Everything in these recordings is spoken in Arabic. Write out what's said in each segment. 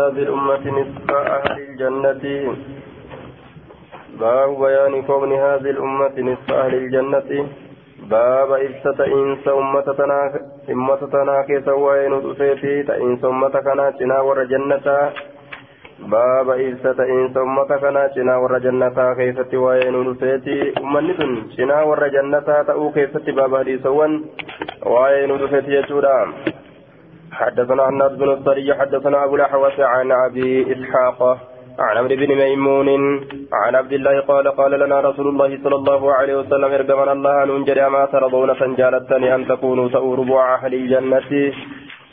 هذه الأمة نصف أهل الجنة. باب بيان كون هذه الأمة نصف أهل الجنة. باب إبسة إنس أمة تنا أمة تنا كيس وين تسيتي تإنس أمة كنا تنا ور جنة. باب إبسة إنس أمة كنا تنا ور جنة كيست وين تسيتي أمة تنا ور جنة تأو كيست باب حديث وين تسيتي يجورا حدثنا الناس بن الصري حدثنا أبو الأحوص عن أبي إسحاق عن عمرو بن ميمون عن عبد الله قال قال لنا رسول الله صلى الله عليه وسلم ارجمنا الله ننجر ما ترضون فانجالتني أن تكونوا تأوربوا أهل الجنة.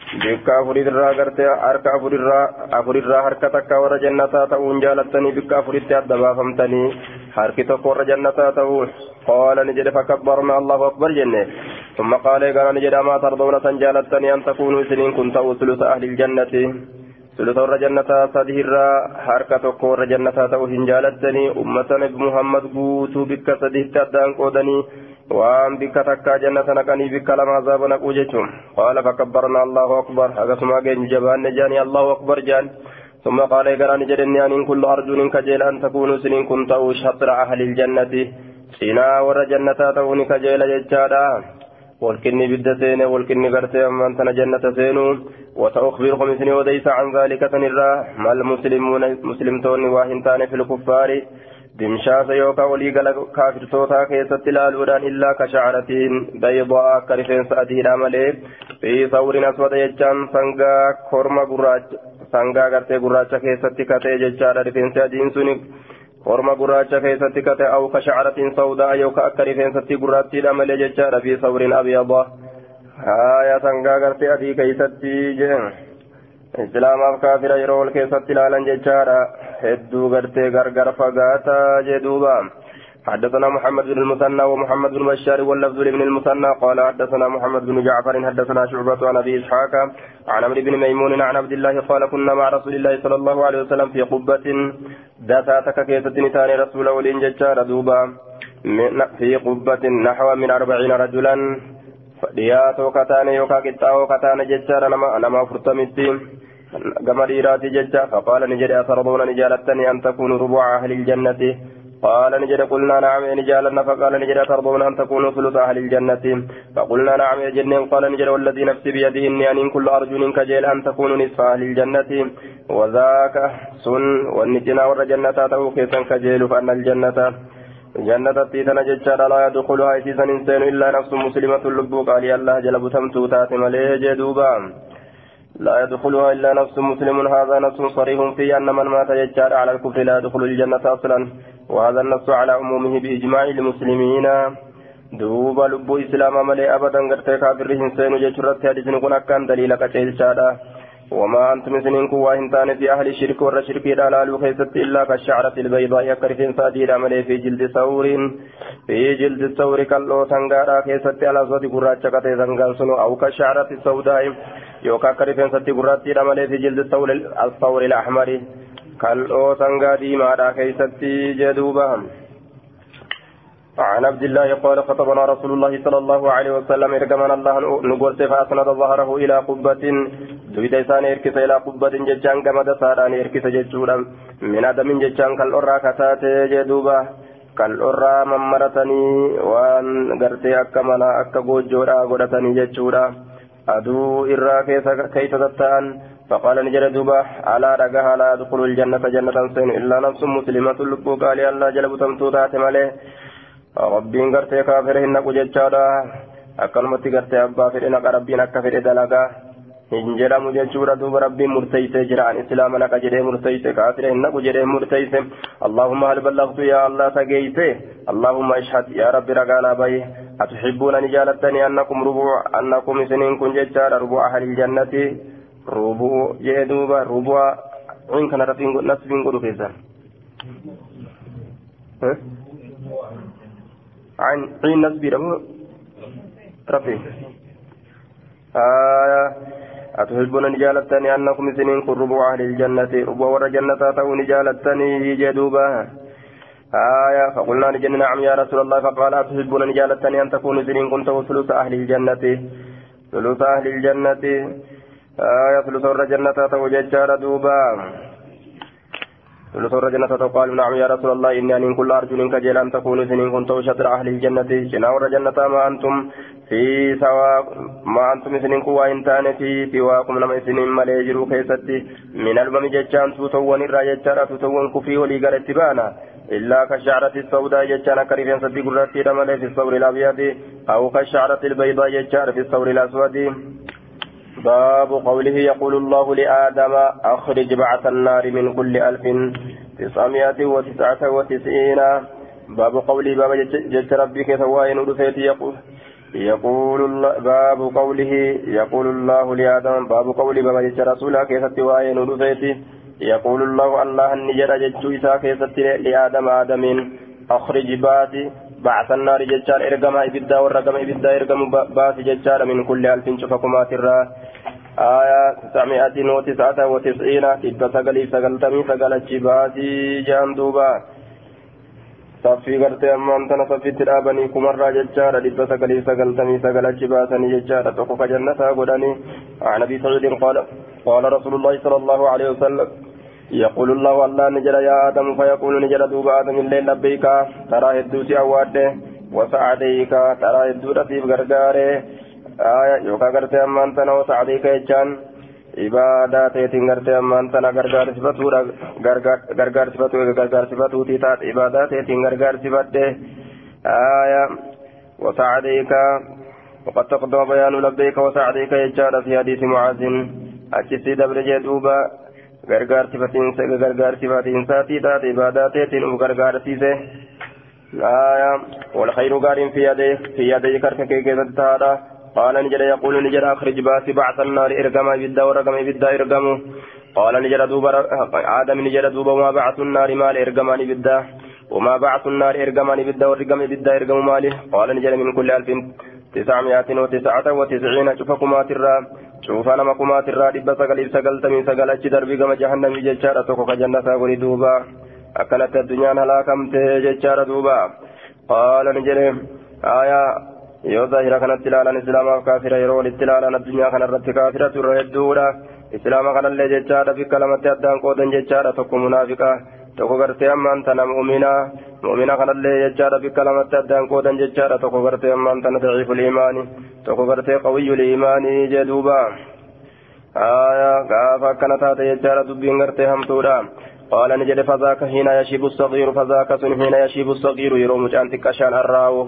bikka afurirraa gartee harka afurirraa afurirraa harka takka warra jannataa ta'uun jaalattanii bikka afuritti adda baafamtanii harki tokko warra jannataa ta'uu ni jedhe fakabbarna allahu akbar jenne ثم قال قال نجد ما ترضون سنجالتني أن تكونوا سنين كنت ثلث أهل الجنة. ثلث ور جنة صدهر حركة كور جنة تأوهن جالتني أمة محمد قوتوا بك صدهت أدان قودني. bikka takkaa jannata naqanii bikka lama azaaba naquu jechuun qaala fakabbarna allahu akbar akkasuma geenyu jabaanne jaanii allahu akbar jaan ثم قال قران جدني أن كل أرجو كجيل أن تكونوا سنين كنت شطر أهل الجنة. سنا ور جنة توني كجيل ججادا والكني بد سين والكني قرتي أمان تنا جنة سينو وسأخبركم سني وديس عن ذلك تنرى ما المسلمون مسلمتون واهنتان في الكفار دمشاس يوكا ولي قال كافر توتا كيست لالودان إلا كشعرتين بيضاء كرفين سأدين عملي في ثور أسود يجان سنغا كورما قراج سنغا قرتي قراج كيست كتي ججان رفين سأدين سني كورما قراج كيست كتي أو كشعرة سوداء يوكا كرفين ستي قراتي عملي ججان في ثور أبيض هايا سنغا قرتي أدي كيستي جن islaamaaf kaafira yeroo wal keessatti ilaalan jechaadha. Hedduu gartee gargar fagaataa jedhuuba حدثنا محمد بن المثنى ومحمد بن بشار واللفظ لابن المثنى قال حدثنا محمد بن جعفر حدثنا شعبة عن أبي إسحاق عن عمرو بن ميمون عن عبد الله قال كنا مع رسول الله صلى الله عليه وسلم في قبة داتاتك كيسة نتان رسول ولين ججار دوبا في قبة نحو من أربعين رجلا. dhiyaatoo kataane yookaan qixxaawoo kataane jechaadha nama nama afurtamitti gama dhiiraati jecha faqaala ni jedhe asarboona ni jaalattanii an قال نجد قلنا نعم نجالنا فقال نجد ترضون أن تكونوا ثلث أهل الجنة؟ فقلنا نعم يا جنين قال نجد والذي نفسي بيده إني أن كل أرجل كجيل أن تكونوا نصف أهل الجنة. وذاك سن والنجنا والجنة تأتوا كيسا كجيل فأن الجنة. جنة تيتنا ججارة لا يدخلها إسيسا إنسان إلا نفس مسلمة قال يا الله جلب تمتو تاتي مليه جدوبا؟ لا يدخلها إلا نفس مسلم. هذا نفس صريح فيه أن من مات ججار على الكفر لا يدخل الجنة أصلا. وهذا النص على عمومه بإجماع المسلمين. دوبا لب إسلام ملي أبدا. قد كافر إنسان ججرت حديث نكون أكان دليل كتير وما أنتم سنين كوا هنتان في أهل الشرك ور الشرك لا لالو خيست إلا كالشعرة البيضاء يكرفين سادير عملي في جلد ثور. في جلد الثور كاللو سنغارا خيست على صوت قرات شكتي سنغان سنو أو كالشعرة السوداء. يوكا كرفين ستي قرات عملي في جلد الثور الثور الأحمر. كاللو سنغا ديما خيست جدوبهم. عن عبد الله قال خطبنا رسول الله صلى الله عليه وسلم إرجمنا الله نقول فاسند ظهره إلى قبة. دويد إسان إركس إلى قبة ججان كما دساران إركس ججودا من آدم ججان كالأرى كتات جدوبا كالأرى ممرتني وان غرتي أكا منا أكا بوجودا غدتني ججودا أدو إرى كيس تتان؟ فقال نجد دوبا على رقها لا يدخل الجنة جنة سين. إلا نفس مسلمة لبو قال الله جلب تمتوتات مليه naqu jechaadha akkanumatti gartee abbaa fedhe naqa rabbiin akka fedhe dalagaa hin jedhamu jechuudha duuba rabbiin murteeysee jira an islaama naqa jedhee murteeyse kaafira hin naqu jedhee murteeyse allahumma hal ballaqtu yaa allah tageeyse allahumma ishhad yaa rabbi ragaanaa baye atuxibbuuna ni jaalattanii annakum rubuu annakum isiniin kun jechaadha rubuu ahli iljannati rubuu jee duuba rubuu in kana nasbiin godhu keessan عن عين نسبي له ربي. آية أتحبون نجالتني أنكم سنين ربع أهل الجنة ربع ور جنة تأو نجالتني جدوبا آية فقلنا نجن نعم يا رسول الله فقال أتحبون نجالتني أن تكونوا سنين كنت ثلث أهل الجنة. ثلث أهل الجنة. آية ثلث الجنة توججار دوبا. ثلث الجنة قال نعم يا رسول الله إني أن كل أرجو منك أن تكونوا سنين كنتم شطر أهل الجنة جناور الجنة ما أنتم في سواء ما أنتم سنين كوا إن تان في سواكم لما سنين مليجروا كيستي من المم ججان توتوان الراججار توتوان كفي ولي اتبانا إلا كالشعرة السوداء ججان كريفين قراتي رمالي في الصور الأبيض أو كالشعرة البيضاء ججار في الصور الأسود باب قوله يقول الله لآدم أخرج بعث النار من كل ألف تسعمائة وتسعة وتسعين. باب قوله باب جج ربك سواء ودفيت يقول يقول الله باب قوله يقول الله لآدم باب قوله باب جج رسولك تواين ودفيت يقول الله الله النجر جج إسا كيف لآدم آدم أخرج باتي. بعث النار ججار إرقما إبدا والرقم إبدا إرقم باسي ججار من كل ألف شفكمات الرا آية تسعمائة وتسعة وتسعين إبدا سقلي سقلتمي سقلت باسي جان دوبا gartee ammaan tana saffitti dhaabanii kumarraa jechaadha dhibba sagalii sagaltamii sagalachi baasanii jechaadha. Tokko ka jannataa godhanii عن ابي سعيد قال قال رسول الله صلى الله عليه وسلم يقول الله الله نجر يا آدم فيقول نجر دوب آدم الليل لبيك ترى هدوتي أواده وسعديك ترى هدوتي في غرغاره آية يوكا غرتي أمان تنا وسعديك يجان ibaadaa teetiin gartee ammaan tana gargaarsifatuudha gargaarsifatu gargaarsifatuutii taate ibaadaa teetiin gargaarsifadhe آية وسعديك. وقد تقدم بيان لبيك وسعديك يجار في حديث معاذ. أجسي دبر جدوبا gargaarsifatiinsa gargaarsifatiinsaatii taate ibaadaa teetiin uf gargaarsiise. آية والخير قال في يديك في harka kee keessatti taadha قال نجد يقول نجد أخرج باسي بعث النار إرقم إبدا ورقم إبدا إرقم قال نجد دوبا آدم نجد دوبا وما بعث النار مال إرقمان إبدا وما بعث النار إرقمان إبدا ورقم إبدا إرقم ماله قال نجد من كل ألف تسعمائة وتسعة وتسعين شوفكما ترى شوف أنا مكما ترى دب سقل سقل تمي سقل أجي دربي كما جهنم ججارة توكو جنة غري دوبا أكلت الدنيا هلاكمت ججارة دوبا قال نجد آية yoo zaahira kanatti ilaalan islaamaaf kaafira yeroo walitti ilaalan addunyaa kanarratti kaafira turre hedduudha islaama kanallee jechaadha bikka lamatti addaan qoodan jechaadha tokko munaafiqa tokko gartee ammaan tana mu'mina mu'mina kanallee jechaadha bikka lamatti addaan qoodan jechaadha tokko gartee ammaan tana daciiful imaani tokko gartee qawiyyul imaani jedhuuba gaafa akkana taate jechaadha dubbiin gartee hamtuudha قال نجد فذاك حين يشيب الصغير فذاك سن حين يشيب الصغير يروم جان تكشان الراو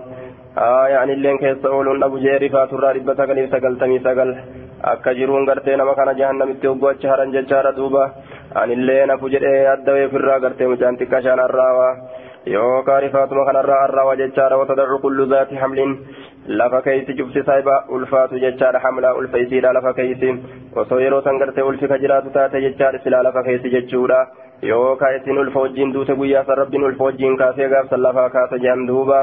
آه يعني اللين كيس أولون أبو جيري فاتورا ربا سقل سقل تمي سقل akka jiruun gartee nama kana jahannamitti hoggoocha haran jechaadha duuba anilleen afu jedhee addawee ofirraa gartee mucaan xiqqashaan arraawa yookaan rifaatuma kanarraa arraawa jechaadha watadacu kullu zaati hamlin lafa keeysi cufti saahiba ulfaatu jechaadha hamlaa ulfeeysiidha lafa keeysi osoo yeroo san gartee ulfi ka jiraatu taate jechaadha silaa lafa keeysi jechuudha yookaan isin ulfa wajjin duute guyyaa san rabbiin ulfa wajjin kaasee gaafsan lafaa kaasa jedhan duuba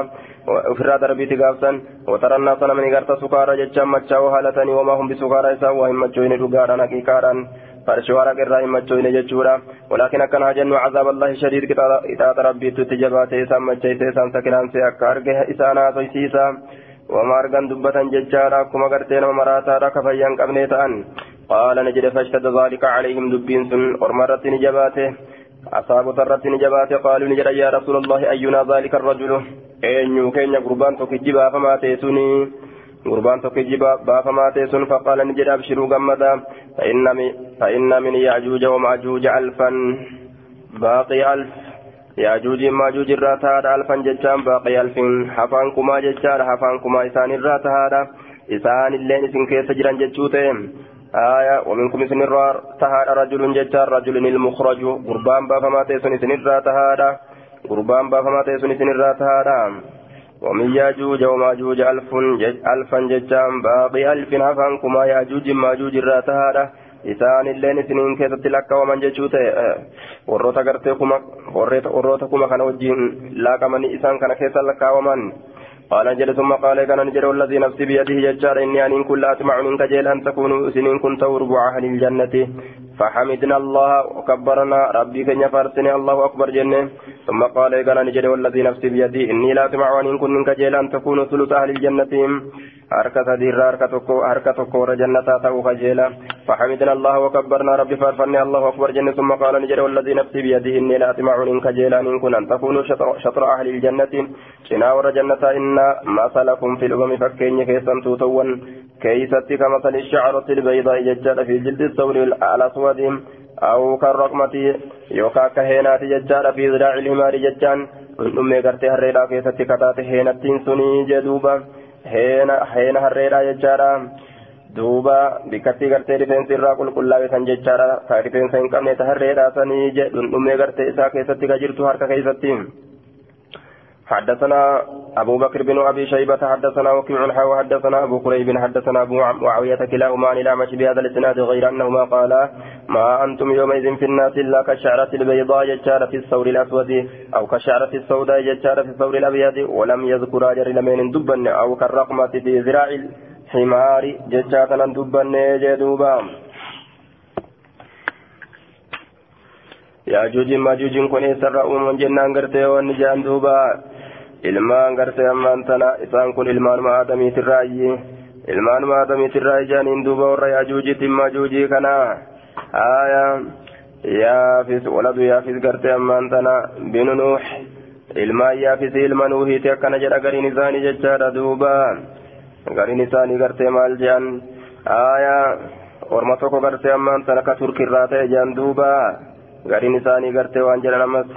ofirraa darbiiti gaafsan watarannaa sana mani garta sukaara jechaan machaa'uu haalatanii wamaa hundi sukaara isaa waa hin machoyne dhugaadhaan haqiiqaadhaan farshi waraq irraa hin machoyne jechuudha walaakin akkana jennu cazaab allahi shadiid qixaaxa rabbiitti itti jabaatee isaan macheessee isaan sakilaansee akka arge isaan haasoysiisa wama argan dubbatan jechaadha akkuma gartee nama maraataadha ka fayyan qabnee ta'an qaala ni jedhe fashtadda zaalika calayhim dubbiin sun orma irratti ni jabaate أصابت الرتين جبات قالوا نجد يا رسول الله أينا ذلك الرجل أين كين قربان تكجبا فما تيسوني قربان تكجبا فما تيسون فقال نجد أبشروا قمدا فإن من, فإن من يعجوج ومعجوج ألفا باقي ألف يعجوج ماجوج الراتاد ألفا ججان باقي ألف حفان كما ججان حفان كما إسان الراتاد إسان اللين إسن كيس جران ججوتين آية ومنكم سنر تهاد رجل ججار رجل المخرج. قربان بافما تيسن سنر تهاد قربان بافما تيسن سنر تهاد ومن ياجوج وماجوج ألف جج ألفا ججان باقي ألف هفان كما ياجوج ماجوج الراتهاد isaan illeen isiniin keessatti lakkaa'aman jechuu ta'e warroota gartee kuma warroota kuma kana wajjin laaqamanii isaan kana keessa lakkaa'aman. قال جل ثم قال كان نجر الذي نفسي بيده ججار إني أن كل أسمع منك جيل أن تكونوا سنين كنت ربع أهل الجنة فحمدنا الله وكبرنا ربي كن يفارسني الله أكبر جنة ثم قال قال نجد والذي نفسي بيدي إني لا أطمع أن كن منك أن تكونوا ثلث أهل الجنة حركة دير حركة حركة كور جنة تأو خجيلا فحمدنا الله وكبرنا ربي فارفني الله أكبر جنة ثم قال نجد والذي نفسي بيدي إني لا أطمع منك جيلا إن كن أن تكونوا شطر, شطر أهل الجنة. شناور جنة إن مثلكم في الأمم فكين كيسا توتون كيستي كمثل الشعرة البيضاء ججال في جلد الثور الأسود أو كالرقمة يوكا كهينات ججال في ذراع الحمار ججان. أمي قرتي هريرا كيستي كتات هينتين سني جدوبا. هينا هينا هريرا ججال duuba bikkattii gartee rifeensi irraa qulqullaa'e san jechaadha. Ka rifeensa hin qabne ta harreedha sanii jedhun dhumee gartee isaa keessatti ka jirtu harka keessatti. حدثنا أبو بكر بن أبي شيبة حدثنا وكيع حاوى حدثنا أبو كريب حدثنا أبو معاوية كلاهما عن الأعمش بهذا الإسناد غير أنهما قالا ما أنتم يومئذ في الناس إلا كالشعرة البيضاء ججارة في الثور الأسود أو كالشعرة السوداء ججارة في الثور الأبيض ولم يذكر أجر لمن دبن أو كالرقمة في ذراع الحمار ججارة دبن جدوبا yaajuujiin maajuujiin kun eessarraa uumaman jennaan gartee wanni jaan duuba ilmaan gartee ammaan tana isaan kun ilmaanuma aadamiitirraayi ilmaanuma aadamiitirraayi jaaniin duuba warra yaajuujiitiin maajuujii kana haaya yaafis waladu yaafis gartee ammaan tana binu nuux ilmaan yaafisi ilma nuuhiiti akkana jedha gariin isaanii jechaadha duuba gariin isaanii gartee maal jean haaya orma tokko gartee ammaan tana ka turkirraa ta'e jaan duuba gariin isaanii gartee waan jedhan ammas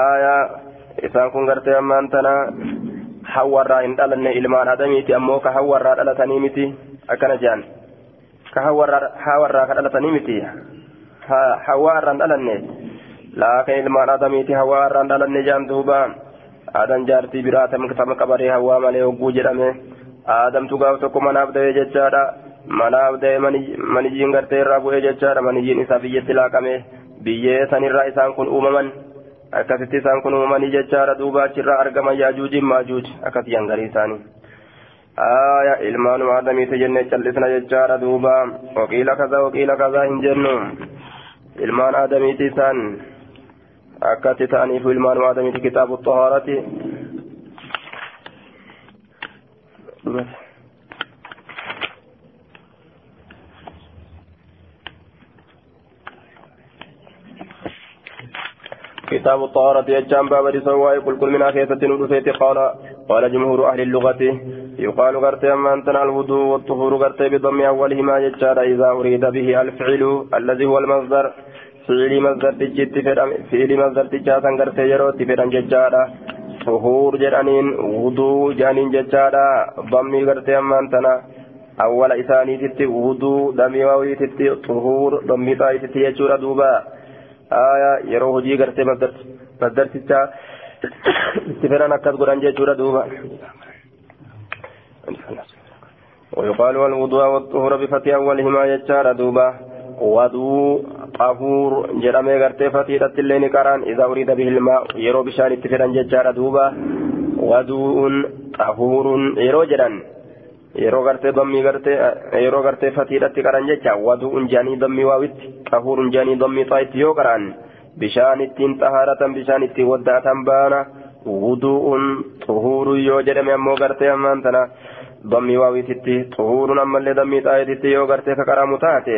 aayaa isaan kun gartee ammaan tana hawwarraa hin dhalanne ilmaan adamiiti ammoo ka hawwarraa dhalatanii miti akkana jedhan ka hawwarraa ka dhalatanii miti hawwaarraa hin dhalanne laakin ilmaan adamiiti hawwaarraa hin dhalanne jedhan duuba aadan jaartii biraa tam qabaree hawwaa malee hogguu jedhame aadamtu gaaf tokko manaaf da'ee jechaadha manaaf da'ee maniyyiin gartee irraa bu'ee jechaadha maniyyiin isaa biyyatti laaqame biyyee sanirraa isaan kun uumaman akkasitti isaan kun uumamanii jechaadha duuba achirraa argaman yaajuujiin maajuuj akkasii hangarii isaanii aya ilmaanuma adamiiti jenne callisna jechaadha duuba waqiila kaza waqiila kaza hin jennu ilmaan adamiiti isaan akkatti ta'aniifu ilmaanuma adamiiti kitaabu xahaarati كتاب الطهارة يجام باب رسواي كل كل من أخيثة ندفيت قال قال جمهور أهل اللغة. يقال قرت أما أنت الوضوء والطهور قرت بضم أولهما يجار إذا أريد به الفعل الذي هو المصدر فعل مصدر تجت فعل مصدر تجاتا قرت يرو تفرن ججارا طهور جرانين وضوء جانين ججارا ضمي قرت أما أنتنا أول إساني تتي وضوء دمي واوي تتي طهور ضمي طاي تتي يجور دوبا aayaa yeroo hojii gartee maddartichaa itti fedhan akkas godhan jechuudha duuba. ويقال والوضوء والطهور بفتح أولهما يجار دوبا ودو طهور جرمي غرتي فتيرة اللين كران إذا أريد به الماء يرو بشان اتفران ججار دوبا ودوء طهور يرو جران yeroo gartee dammii gartee yeroo gartee fatiidhatti qaran jecha wadu'un jaanii dammii waawitti xahuurun jaanii dammii xaayitti yoo qaran bishaan ittiin xahaaratan bishaan ittiin wadda'atan baana wudu'un xuhuurun yoo jedhame ammoo gartee ammaan tana dammii waawititti xuhuurun ammallee dammii xaayititti yoo gartee ka taate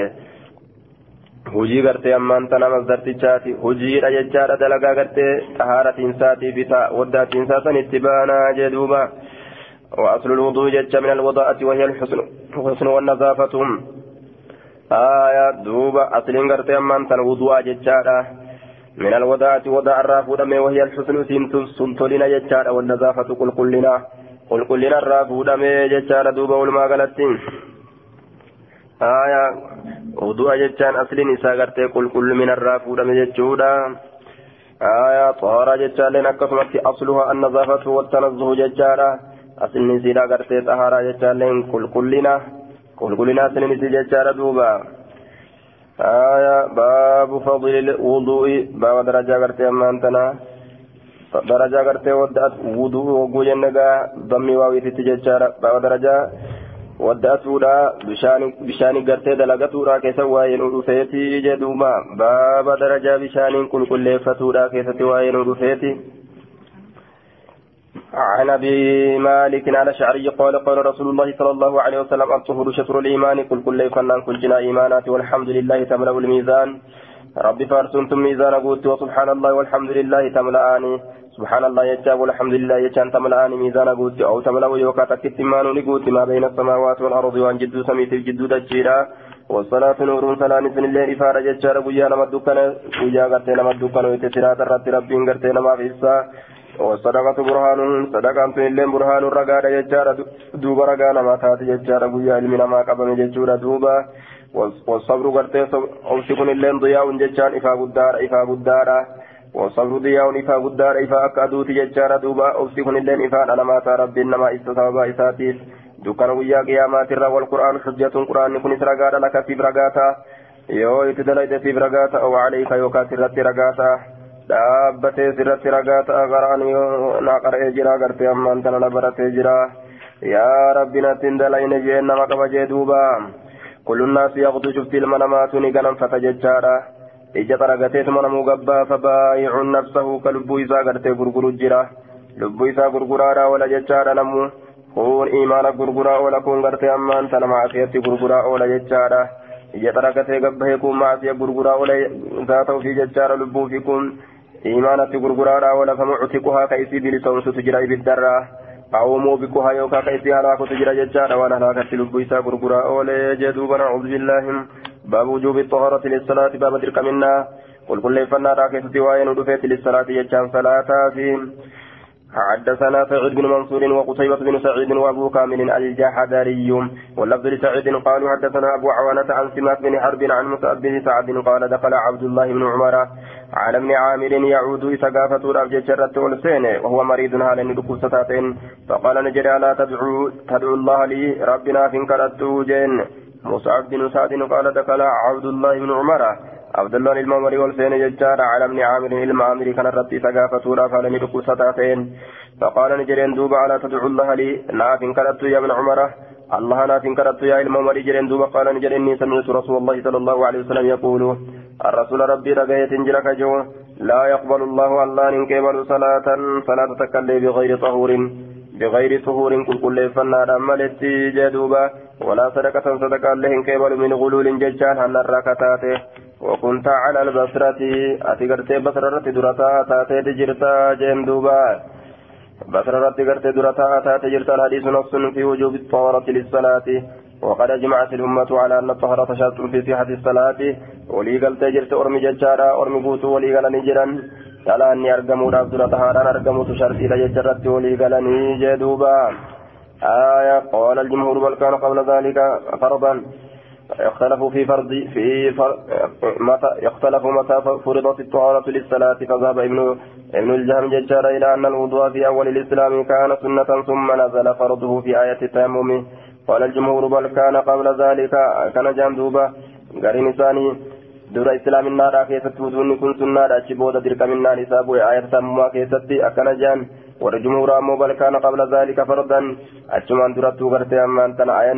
hujii gartee ammaan tana masdartichaati. Hujiidha jechaadha dalagaa gartee xahaaratiinsaatiif isa wadda'atiinsaa san itti baanaa jee duuba. وأصل الوضوء جج من الوضاءة وهي الحسن الحسن والنظافة آية دوبة أصل قرت أمان الوضوء ججارة من الوضاءة وضاء الرافود وهي الحسن سنتلنا ججارة والنظافة قل كلنا قل كلنا الرافود ججارة دوبة والما آية وضوء ججان أصل نساء قرت قل كل من الرافود ججورة آية طهارة ججان لنا كسمت أصلها النظافة والتنزه ججارة asilni isiidha gartee xahaaraa jechaalleen qulqullina qulqullina asilni isii jechaadha duuba aya baabu fadli wudu'i baaba darajaa gartee ammaan tana darajaa gartee wadda wudu'i hogguu jenne gaa dammii waawititti jechaadha baaba darajaa wadda'atuudha bishaanii gartee dalagatuudha keessa waa'ee nu dhufeeti jedhuuma baaba darajaa bishaaniin qulqulleeffatuudha keessatti waa'ee nu dhufeeti. عن ابي مالك على الشعري قال قال رسول الله صلى الله عليه وسلم الطهور شطر الايمان قل كل فنان كل جنا ايمانات والحمد لله تملا الميزان ربي فارسنتم ميزان قوت وسبحان الله والحمد لله تملأني سبحان الله يجاب والحمد لله يجان تملأني ميزان قوت. أو تملا ويوكا تكتمان لقوت ما بين السماوات والأرض وأن جدو سميت الجدو دجيرا. والصلاة نور سلام سن الله إفارة الدكان قويا قرتي نما الدكان ويتسرات الرد ربي قرتي نما في والصدقة برهان صدقة إلين برهان رقادة ججارة دوبا رقانا ما تاتي ججارة قويا علمنا ما قبل ججورة دوبا والصبر قرتي أوسكن إلين ضياء ججان إفا قدار إفا قدار والصبر ضياء إفا قدار إفا أكادوت ججارة دوبا أوسكن إلين إفا أنا ما ربي إنما استطابا إساتيس دكان ويا قيامات الرا والقرآن حجة قرآن كن رقادة لك في برقاتا yoo itti dalayte siif ragaa ta'a wacalayka yookaan sirratti ragaa ta'a dhaabbatee sirratti ragaa ta'a qaraan yoo na qara'ee jira gartee ammaan tana na baratee jira. Yaa rabbi natti hin dalayne jeen nama qaba jee duuba kullunnaas yaqdu shufti ilma namaatu ni ganamfata jechaadha. Ija xaragateetuma namuu gabbaa fabaayicuun nafsahu ka lubbuu isaa gartee gurguru jira. Lubbuu isaa gurguraadha wala jechaadha namu kun imaana gurguraa oola kun gartee ammaan tana maasiyatti gurguraa oola jechaadha. Ija xaragatee gabbahee kun maasiya gurguraa oola zaata ofii jechaadha lubbuu fi kun gurguraadha oola famuctiquhaa ka isii bilisoomsutu jira ibiddarraa. أو موبقها يوكا كيسي هلاكة تجرى ججارة وأنا هلاكة لبويسا قرقرا أولي جدوبا نعوذ بالله باب وجوب الطهارة للصلاة باب تلك منا قل كل فنا راكي ستواين ودفيت للصلاة يجان صلاة فيهم حدثنا سعيد بن منصور وقتيبة بن سعيد وأبو كامل الجحدري واللفظ لسعيد قالوا حدثنا أبو عوانة عن سماك بن حرب عن مصعب بن سعد قال دخل عبد الله بن عمر على ابن عامر يعود إسقافة رابجة شرت والسين وهو مريض هالا ندكو ستاتين. فقال نجري لا تدعو تدعو الله لي ربنا فين كرت جين. مصعب بن سعد قال دخل عبد الله بن عمر. عبد الله المامري والسين ججار على ابن عامر المامر كان ربي سقافة رافا ندكو ستاتين. فقال نجرين دوبا على تدعو الله لي. ناف كرت يا ابن عمر؟ الله ناف كرت يا المامري جرين دوبا قال نجرين سمعت رسول الله صلى الله عليه وسلم يقول الرسول ربي رقيت جرك جو لا يقبل الله الله إن كبل صلاة. صلاة تكلي بغير طهور. بغير طهور كل كل فنار ملت جدوبا. ولا صدقة صدقة الله إن كبل من غلول ججال هن الركتات. وكنت على البصرة. أتقرت بصرة درتا تاتي جرتا جندوبا بصرة قرت درتا تاتي جرتا الحديث نص في وجوب الطهارة للصلاة. وقد أجمعت الأمة على أن الطهارة شرط في صحة الصلاة. ولي قال تجرت أرمي ججارا أرمي بوتو ولي قال نجرا قال أني أرقموا رابدنا طهارا أرقموا تشرطي لججرت ولي قال نجدوبا آية قال الجمهور بل كان قبل ذلك فرضا. اختلفوا في فرض في فرض متى اختلفوا متى فرضت الطهارة للصلاة. فذهب ابن ابن الجهم ججار إلى أن الوضوء في أول الإسلام كان سنة ثم نزل فرضه في آية التيمم. قال الجمهور بل كان قبل ذلك كان جندوبا غرين ثاني دور إسلام النار كيست ودون كن سنة أشي بودا من النار سابو آية سموا كيست أكن جان. والجمهور أمو بل كان قبل ذلك فرضا أجمان درتو غرتي أمان تنا آية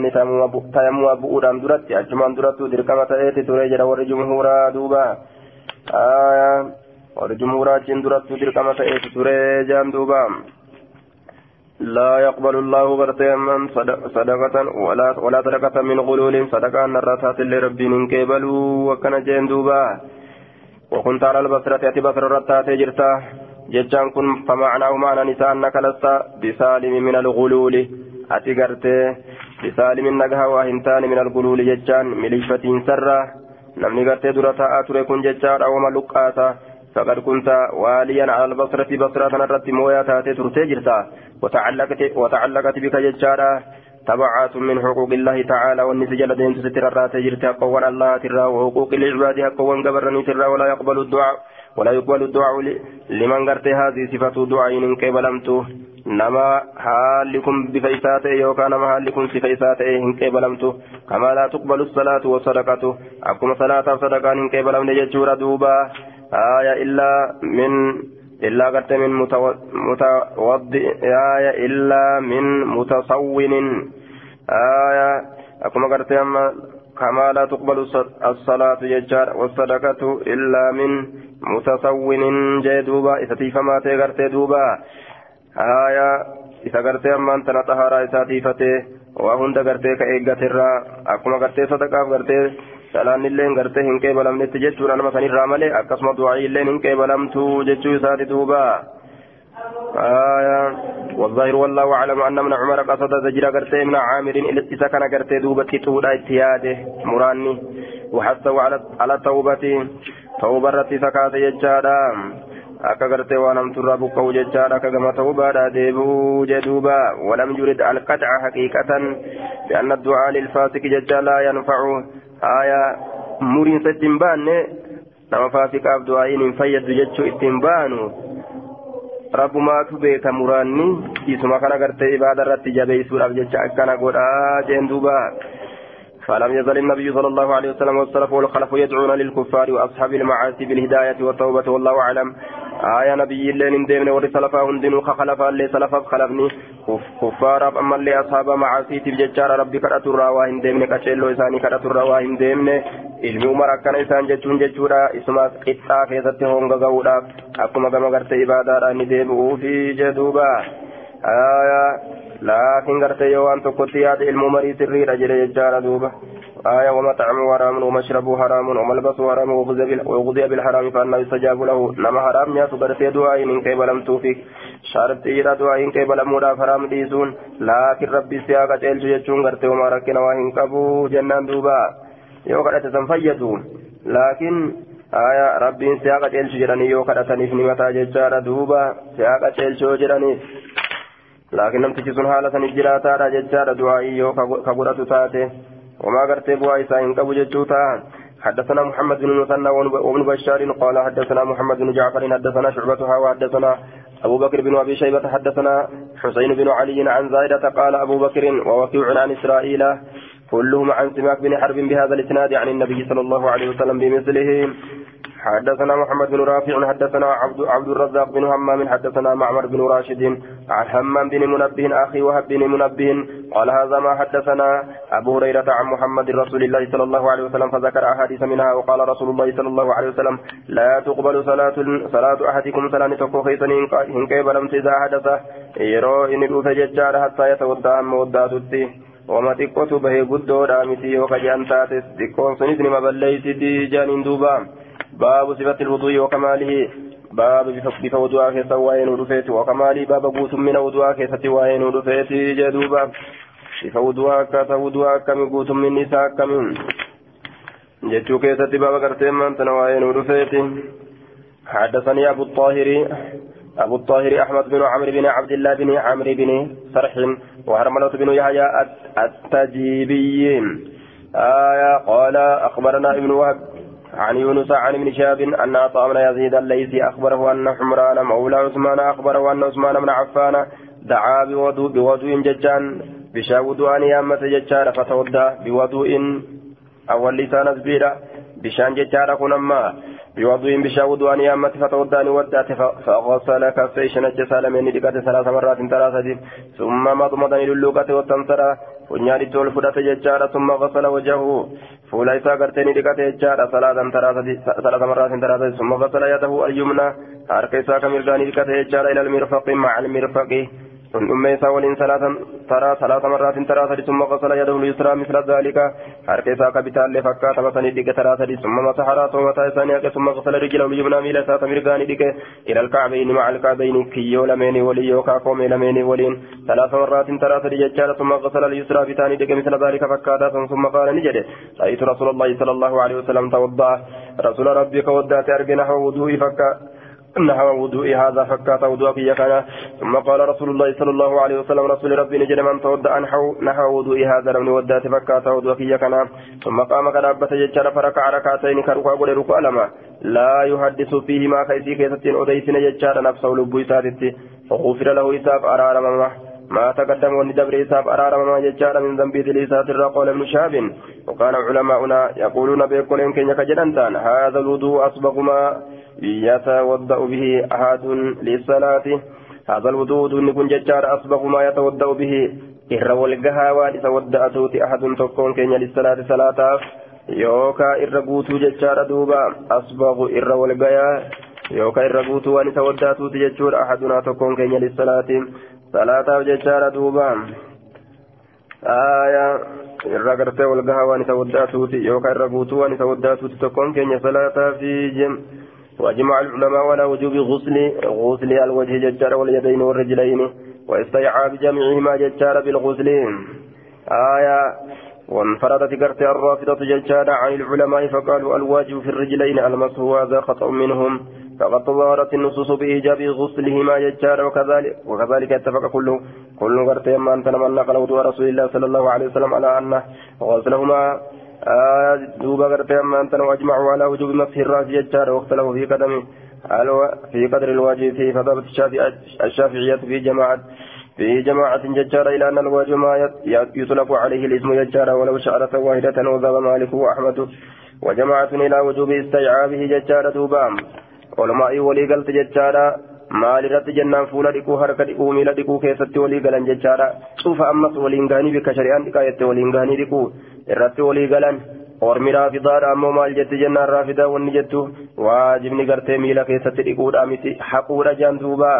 تيموا بؤودان درتي أجمان درتو درك متى إيتي تريجر والجمهور دوبا. آية والجمهور أجن درتو درك متى إيتي تريجان دوبا. لا يقبل الله برتي من صدقة ولا ولا صدقة من غلول صدقة أن الراتات اللي ربي من كيبل وكان جين دوبا. وكنت على البصرة أتي بصر الراتات جرتا جتان كن فمعناه معنى نساء أنك لست بسالم من الغلول. أتي قرتي بسالم النقها وهنتان من الغلول جتان مليفة سرة نمني قرتي درتا أتري كن جتان أو ملقاتا فقد كنت واليا على البصرة بصرة نرت مويا تاتي ترتي جرتا. وتعلقت وتعلقت بك ججارا تبعات من حقوق الله تعالى والنسجل دين ستر الرات جرتا. قوان الله ترى وحقوق العباد قوان قبرني ترى ولا يقبل الدعاء ولا يقبل الدعاء لمن قرت هذه صفة دعاء إن قبلمته نما حالكم بفيساته يوكا نما حالكم بفيساته إن قبلمته كما لا تقبل الصلاة والصدقة. أكما صلاة وصدقة إن قبلمن ججورا دوبا. آية إلا من إلا قد من متوضئ آية إلا من متصون. آية أكما أما كما لا تقبل الصلاة يجار والصدقة إلا من متسون جدوبا إذا فما تغرت دوبا. آية إذا قرت أما أنت نطهر إذا تيفته وهند قرت كإيقات الرا أكما قرت صدقة قرت salaan illee gartee hin qeebalamnetti jechuudha nama sanirraa malee akkasuma du'aa'ii illee hin qeebalamtu jechuu isaati duuba والظاهر والله أعلم أن من عمر قصد زجر قرتي من عامر إذا كان قرتي دوبة تودا اتياده مراني وحثه على على توبة توبة رتي سكات يجادا akka gartee waan hamturraa buqqa'u jechaadha akka gama ta'ubaadha deebi'uu jedhuuba walam yurid alqaca haqiiqatan bi'anna du'aa lilfaasiki jecha laa yanfacu haya muriinsa ittiin baanne nama faasiqaaf du'aa'iin hin fayyadu jechuu ittiin baanu rabbumaatu beeka muraanni isuma kana gartee ibaada irratti jabeessuudhaaf jecha akkana godhaa jeen duuba فلم يزل النبي صلى الله عليه وسلم والسلف والخلف يدعون للكفار واصحاب المعاصي بالهدايه والتوبه والله اعلم آية نبي اللين ديمن وري سلفا هندنو خلفا اللي سلفا خلفني كفار أما اللي أصحاب معاصي تبججار ربي كرة الروا هندمن كشيلو إساني كرة الروا هندمن ilmi umar akkana isaan jechuun jechuudha isuma qixxaa keessatti honga ga'uudhaaf akkuma gama gartee ibaadaadhaan ni deebi'uufi jedhuuba laakiin gartee yoo waan tokkotti yaada ilmu umarii sirriidha jedhe jechaadha duuba آية ومطعمه حرام ومشربه حرام وملبسه حرام وغذي بالحرام فأنه يستجاب له. نما حرام يا سبرتي دعاء إن كيف لم توفيك شرط إيرا دعاء إن كيف لم مدى حرام ديسون لكن ربي سياقة جيل جيشون غرتي وما ركنا وإن كبو جنان دوبا. يو قد تنفيدون لكن آية ربي سياقة جيل جيراني يو قد تنفني متى jechaadha duuba. سياقة جيل جيراني لكن نمتشي سن حالة نجراتا jechaadha دعاء يو كبرة تاتي وما قرت بوا إساء قبو جتوتا حدثنا محمد بن مثنى وابن بشار قال حدثنا محمد بن جعفر حدثنا شعبة ح وحدثنا أبو بكر بن أبي شيبة حدثنا حسين بن علي عن زائدة قال أبو بكر ووكيع عن إسرائيل كلهم عن سماك بن حرب بهذا الإسناد عن النبي صلى الله عليه وسلم بمثله. حدثنا محمد بن رافع حدثنا عبد عبد الرزاق بن همام حدثنا معمر بن راشد عن همام بن منبه أخي وهب بن منبه قال هذا ما حدثنا. أبو هريرة عن محمد رسول الله صلى الله عليه وسلم فذكر أحاديث منها وقال رسول الله صلى الله عليه وسلم لا تقبل صلاة صلاة أحدكم صلاة تكو خيسني إن كيف لم اذا حدث يرو إن الوفججار حتى يتودع موداتي وما تقوت به قدو رامتي وكجان تاتس تقوم سنسني مبليتي جانين دوبا. باب صفة الوضوء وكماله. باب بف وضوء كيسا وين ودفيت وكماله باب قوت من وضوء كيسا وين ودفيت جدوبا. بف وضوء كاتا وضوء كم قوت من نساء كم. جتو كيسا باب كرتين من تنوين ودفيت. حدثني أبو الطاهر. أبو الطاهر أحمد بن عمرو بن عبد الله بن عمرو بن سرح وهرملة بن يحيى التجيبي. آية قال أخبرنا ابن وهب عن يونس عن ابن شهاب أن عطاء بن يزيد الليثي أخبره أن حمران مولى عثمان أخبره أن عثمان بن عفان دعا بوضوء بوضوء ججان بشا وضوء يامة ججان فتودى بوضوء أول لسان سبيلا بشان ججان كنما بوضوء بشا وضوء يامة فتودى ودات فغسل كفي شنج سالمين لقات ثلاث مرات ثلاثة ثم مضمض للوقة fudhate jechaadha summa gasala wajahu fuula isaa gartee ni dhiqate jechaadha salaatan salaata marraatin taraasati summa gasala yadahu alyumna harka isaa ka mirgaa ni dhiqate jechaadha ila almirfaqi maca almirfaqi ثم يسا ولين ثلاثا ترى ثلاث مرات ترى ثم غسل يده اليسرى مثل ذلك حركة ساك بتال لفكا تمسني ديك ترى ثم مسح راسه ومتى ثانية ثم غسل رجله اليمنى ميل سات مرغاني ديك إلى الكعبين مع الكعبين كيو لمين ولي يوكا قوم لمين ولين ثلاث مرات ترى ثلاث ثم غسل اليسرى بتاني ديك مثل ذلك فكا ثم قال نجد رأيت رسول الله صلى الله عليه وسلم توضأ رسول ربك ودات أرجي نحو وضوء فكا نحو وضوء هذا فكات وضوء في كان ثم قال رسول الله صلى الله عليه وسلم رسول ربي نجد من تودع نحو نحو وضوء هذا لم ودات فكات وضوء في كان ثم قام أبت ججر فركع ركعتين كركع قل ركوع لما لا يحدث فيه ما خيسي كيستين أديسين ججار نفسه لبو إساتي فغفر له إساف أرار مما ما تقدم وندبر إساف أرار مما ججار من ذنبي لإسات قال ابن شهاب. وقال علماؤنا يقولون بيقولين كن يكجننتان هذا الوضوء أصبغ ما يتوضأ به أحد للصلاة هذا الوضوء دون كن ججار أصبغ ما يتوضأ به waan isa wadda'atuuti ahadun tokkoon keenya lissalaati salaataaf yookaa irra guutuu jechaadha duuba asbagu irra walgayaa yookaa irra guutuu waan isa wadda'atuuti jechuudha ahadunaa tokkoon keenya lissalaati salaataaf jechaadha duuba aayaa irra gartee walgahaa waan isa wadda'atuuti yookaa irra guutuu waan isa wadda'atuuti tokkoon keenya salaataaf jem وأجمع العلماء على وجوب غسل غسل الوجه ججار واليدين والرجلين واستيعاب جميعهما ججار بالغسل. آية. وانفردت قرت الرافضة ججار عن العلماء فقالوا الواجب في الرجلين المسح وهذا خطأ منهم. فقد ظهرت النصوص بإيجاب غسلهما ججار وكذلك وكذلك اتفق كل كل قرت ما أنت من نقل رسول الله صلى الله عليه وسلم على أن غسلهما دوبا قرتي أما أنت وأجمعوا على وجوب مسح الرأس ججار واختلفوا في قدمه. في قدر الواجب فيه فضبط الشافعية في جماعة في جماعة ججار إلى أن الواجب ما يطلق عليه الاسم ججار ولو شعرة واحدة وذهب مالك وأحمد. وجماعة إلى وجوب استيعابه ججار دوبام علماء ولي قلت ججار maal irratti jennaan fuula dhiquu harka dhiquu miila dhiquu keessatti walii galan jechaadha cufa ammas waliin gaanii bikka shari'aan dhiqaa jette waliin gaanii dhiquu irratti walii galan ormi raafidaadha ammoo maal jetti jennaan raafidaa wanni jettu waajibni gartee miila keessatti dhiquudha miti haquudha jaan duuba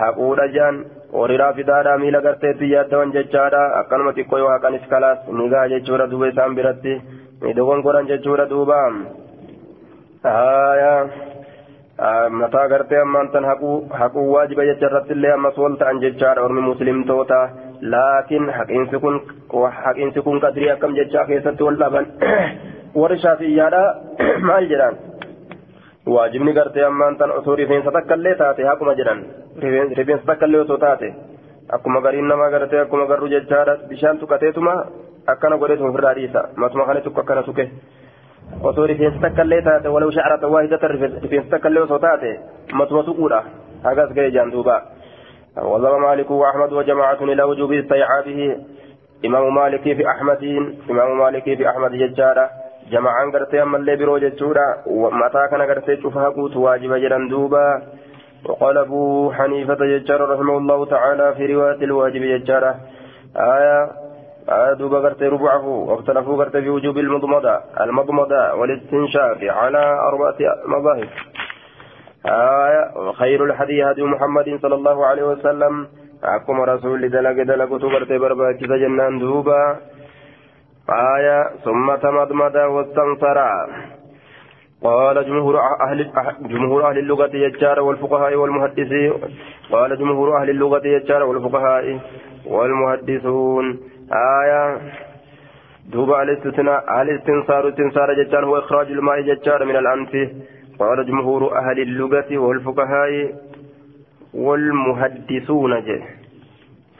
haquudha jaan horii raafidaadha miila garteetti yaaddawan jechaadha akkanuma xiqqoo yoo haqanis kalaas ni gaa jechuudha duuba isaan biratti ni dogongoran jechuudha duuba mataa gartee ammaan tan haquu waajiba jecha irratti illee ammas wal ta'an jechaadha. Ormi muslimtoota laakiin haqiinsi kun qadrii akkam jechaa keessatti wal dhaban. Warri shaafiyyaadha maal jedhan waajibni gartee ammaan tan osoo rifeensa takkallee taate haquma jedhan. Rifeensa takkallee osoo taate. Akkuma gariin namaa gartee akkuma garru jechaadha. Bishaan tuqateetuma akkana godheetuma ofirraa dhiisa. Matuma kana tukka akkana tuqe osoo rifeensa takkallee taate walau shacrata waahidata rifeensa takkallee osoo taate matuma tuquudha hagas ga'e jaan duuba وذهب مالك وأحمد وجماعة إلى وجوب استيعابه. إمام مالك في أحمد إمام مالك في أحمد ججارة. جماعة قرتي أما اللي برو ججورة. ومتى كان قرتي شوفها قوت واجب جران دوبا. وقال أبو حنيفة ججارة رحمه الله تعالى في رواية الواجب ججارة. آية دوبا قرتي ربعه واختلفوا قرتي في وجوب المضمضة المضمضة والاستنشاق على أربعة مظاهر. آية خير الحديث هدي محمد صلى الله عليه وسلم. أكم رسول دلق دلق تبرت برباك جنان دوبا. آية ثم تمضمض واستنصر. قال جمهور أهل جمهور أهل اللغة يجار والفقهاء والمحدثين قال جمهور أهل اللغة يجار والفقهاء والمحدثون. آية دوبا الاستثناء الاستنصار استنصار ججار هو إخراج الماء ججار من الأنف قال جمهور أهل اللغة والفقهاء والمحدثون جه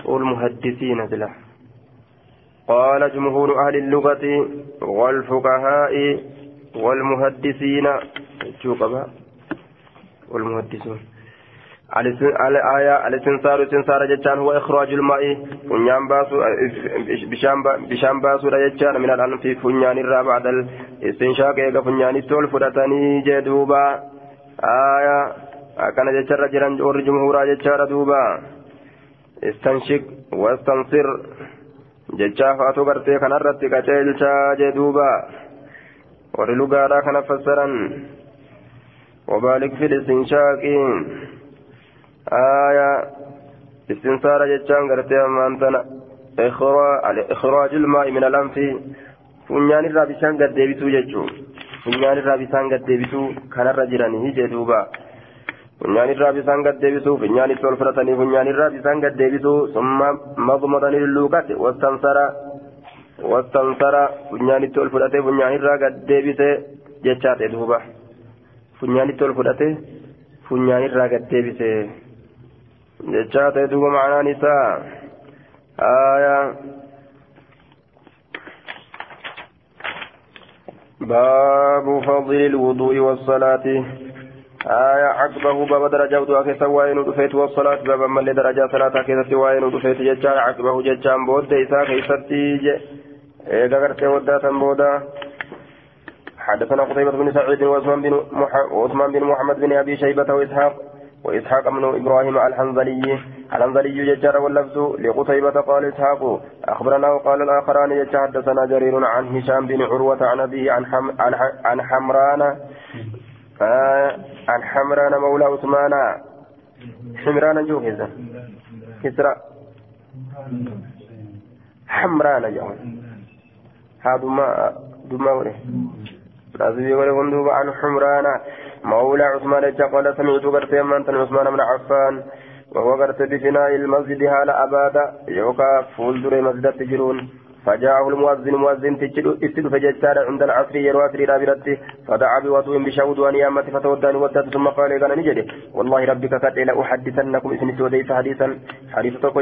والمحدثين جله. قال جمهور أهل اللغة والفقهاء والمحدثين والمحدثون الاستنصار استنصار جتان هو إخراج الماء فنيان باسو بشان باسو جتان من الأنف فنيان الرا بعد الاستنشاق إيقا فنيان التول فرتني جدوبا آية أكان جتان جران جور جمهورا جتان دوبا استنشق واستنصر جتان فاتو قرتي كان الرتي كتيلشا جدوبا ورلقادا كان فسرا وبالك في الاستنشاق آية استنصار جتان قرتي أمانتنا. إخراج الماء من الأنف. فنيان الرابسان قد ديبتو جتشو. فنيان الرابسان قد ديبتو. كان الرجلان هي فنيان الرابسان قد ديبتو. فنيان التول فرطني فنيان الرابسان قد ديبتو. ثم مضمضني للوكات واستنصر واستنصر فنيان التول فرطي فنيان الرا قد ديبته جتشات دوبا فنيان التول فرطي فنيان الرا قد ديبته ta'e duuba ma'anaan isaa aayaa باب فضل الوضوء والصلاة. آية. عقبه باب درجة وضوء كيسا وين ودفيت والصلاة. باب من درجة صلاة كيسا وين ودفيت ججا عقبه ججا بود إسا كيستي إيقا قرتي وداتا بودا حدثنا قتيبة بن سعيد وعثمان بن محمد بن أبي شيبة وإسحاق وإسحاق بن إبراهيم الحنظلي الأنزلي ججار واللفظ لقتيبة قال إسحاق أخبرنا وقال الآخران يجا حدثنا جرير عن هشام بن عروة عن أبيه عن, حم عن, عن حمران آه عن حمران مولى عثمان. حمران جوهزة كسرى. حمران جوهز. هذا ما دما وله لازم يقول عن حمران. مولى عثمان قال سمعت قرت من عثمان بن عفان وهو قرت بفناء المسجد هالا أبادا يوكا فولدر مسجد تجرون. فجاءه المؤذن مؤذن تجد فججار عند العصر يروى عصر رابرته فدعا بوضوء بشهود وان يامت فتوداني ودت ثم قال لنا نجد والله ربك قد لا أحدثنكم اسم سوديس حديثا. حديث توكو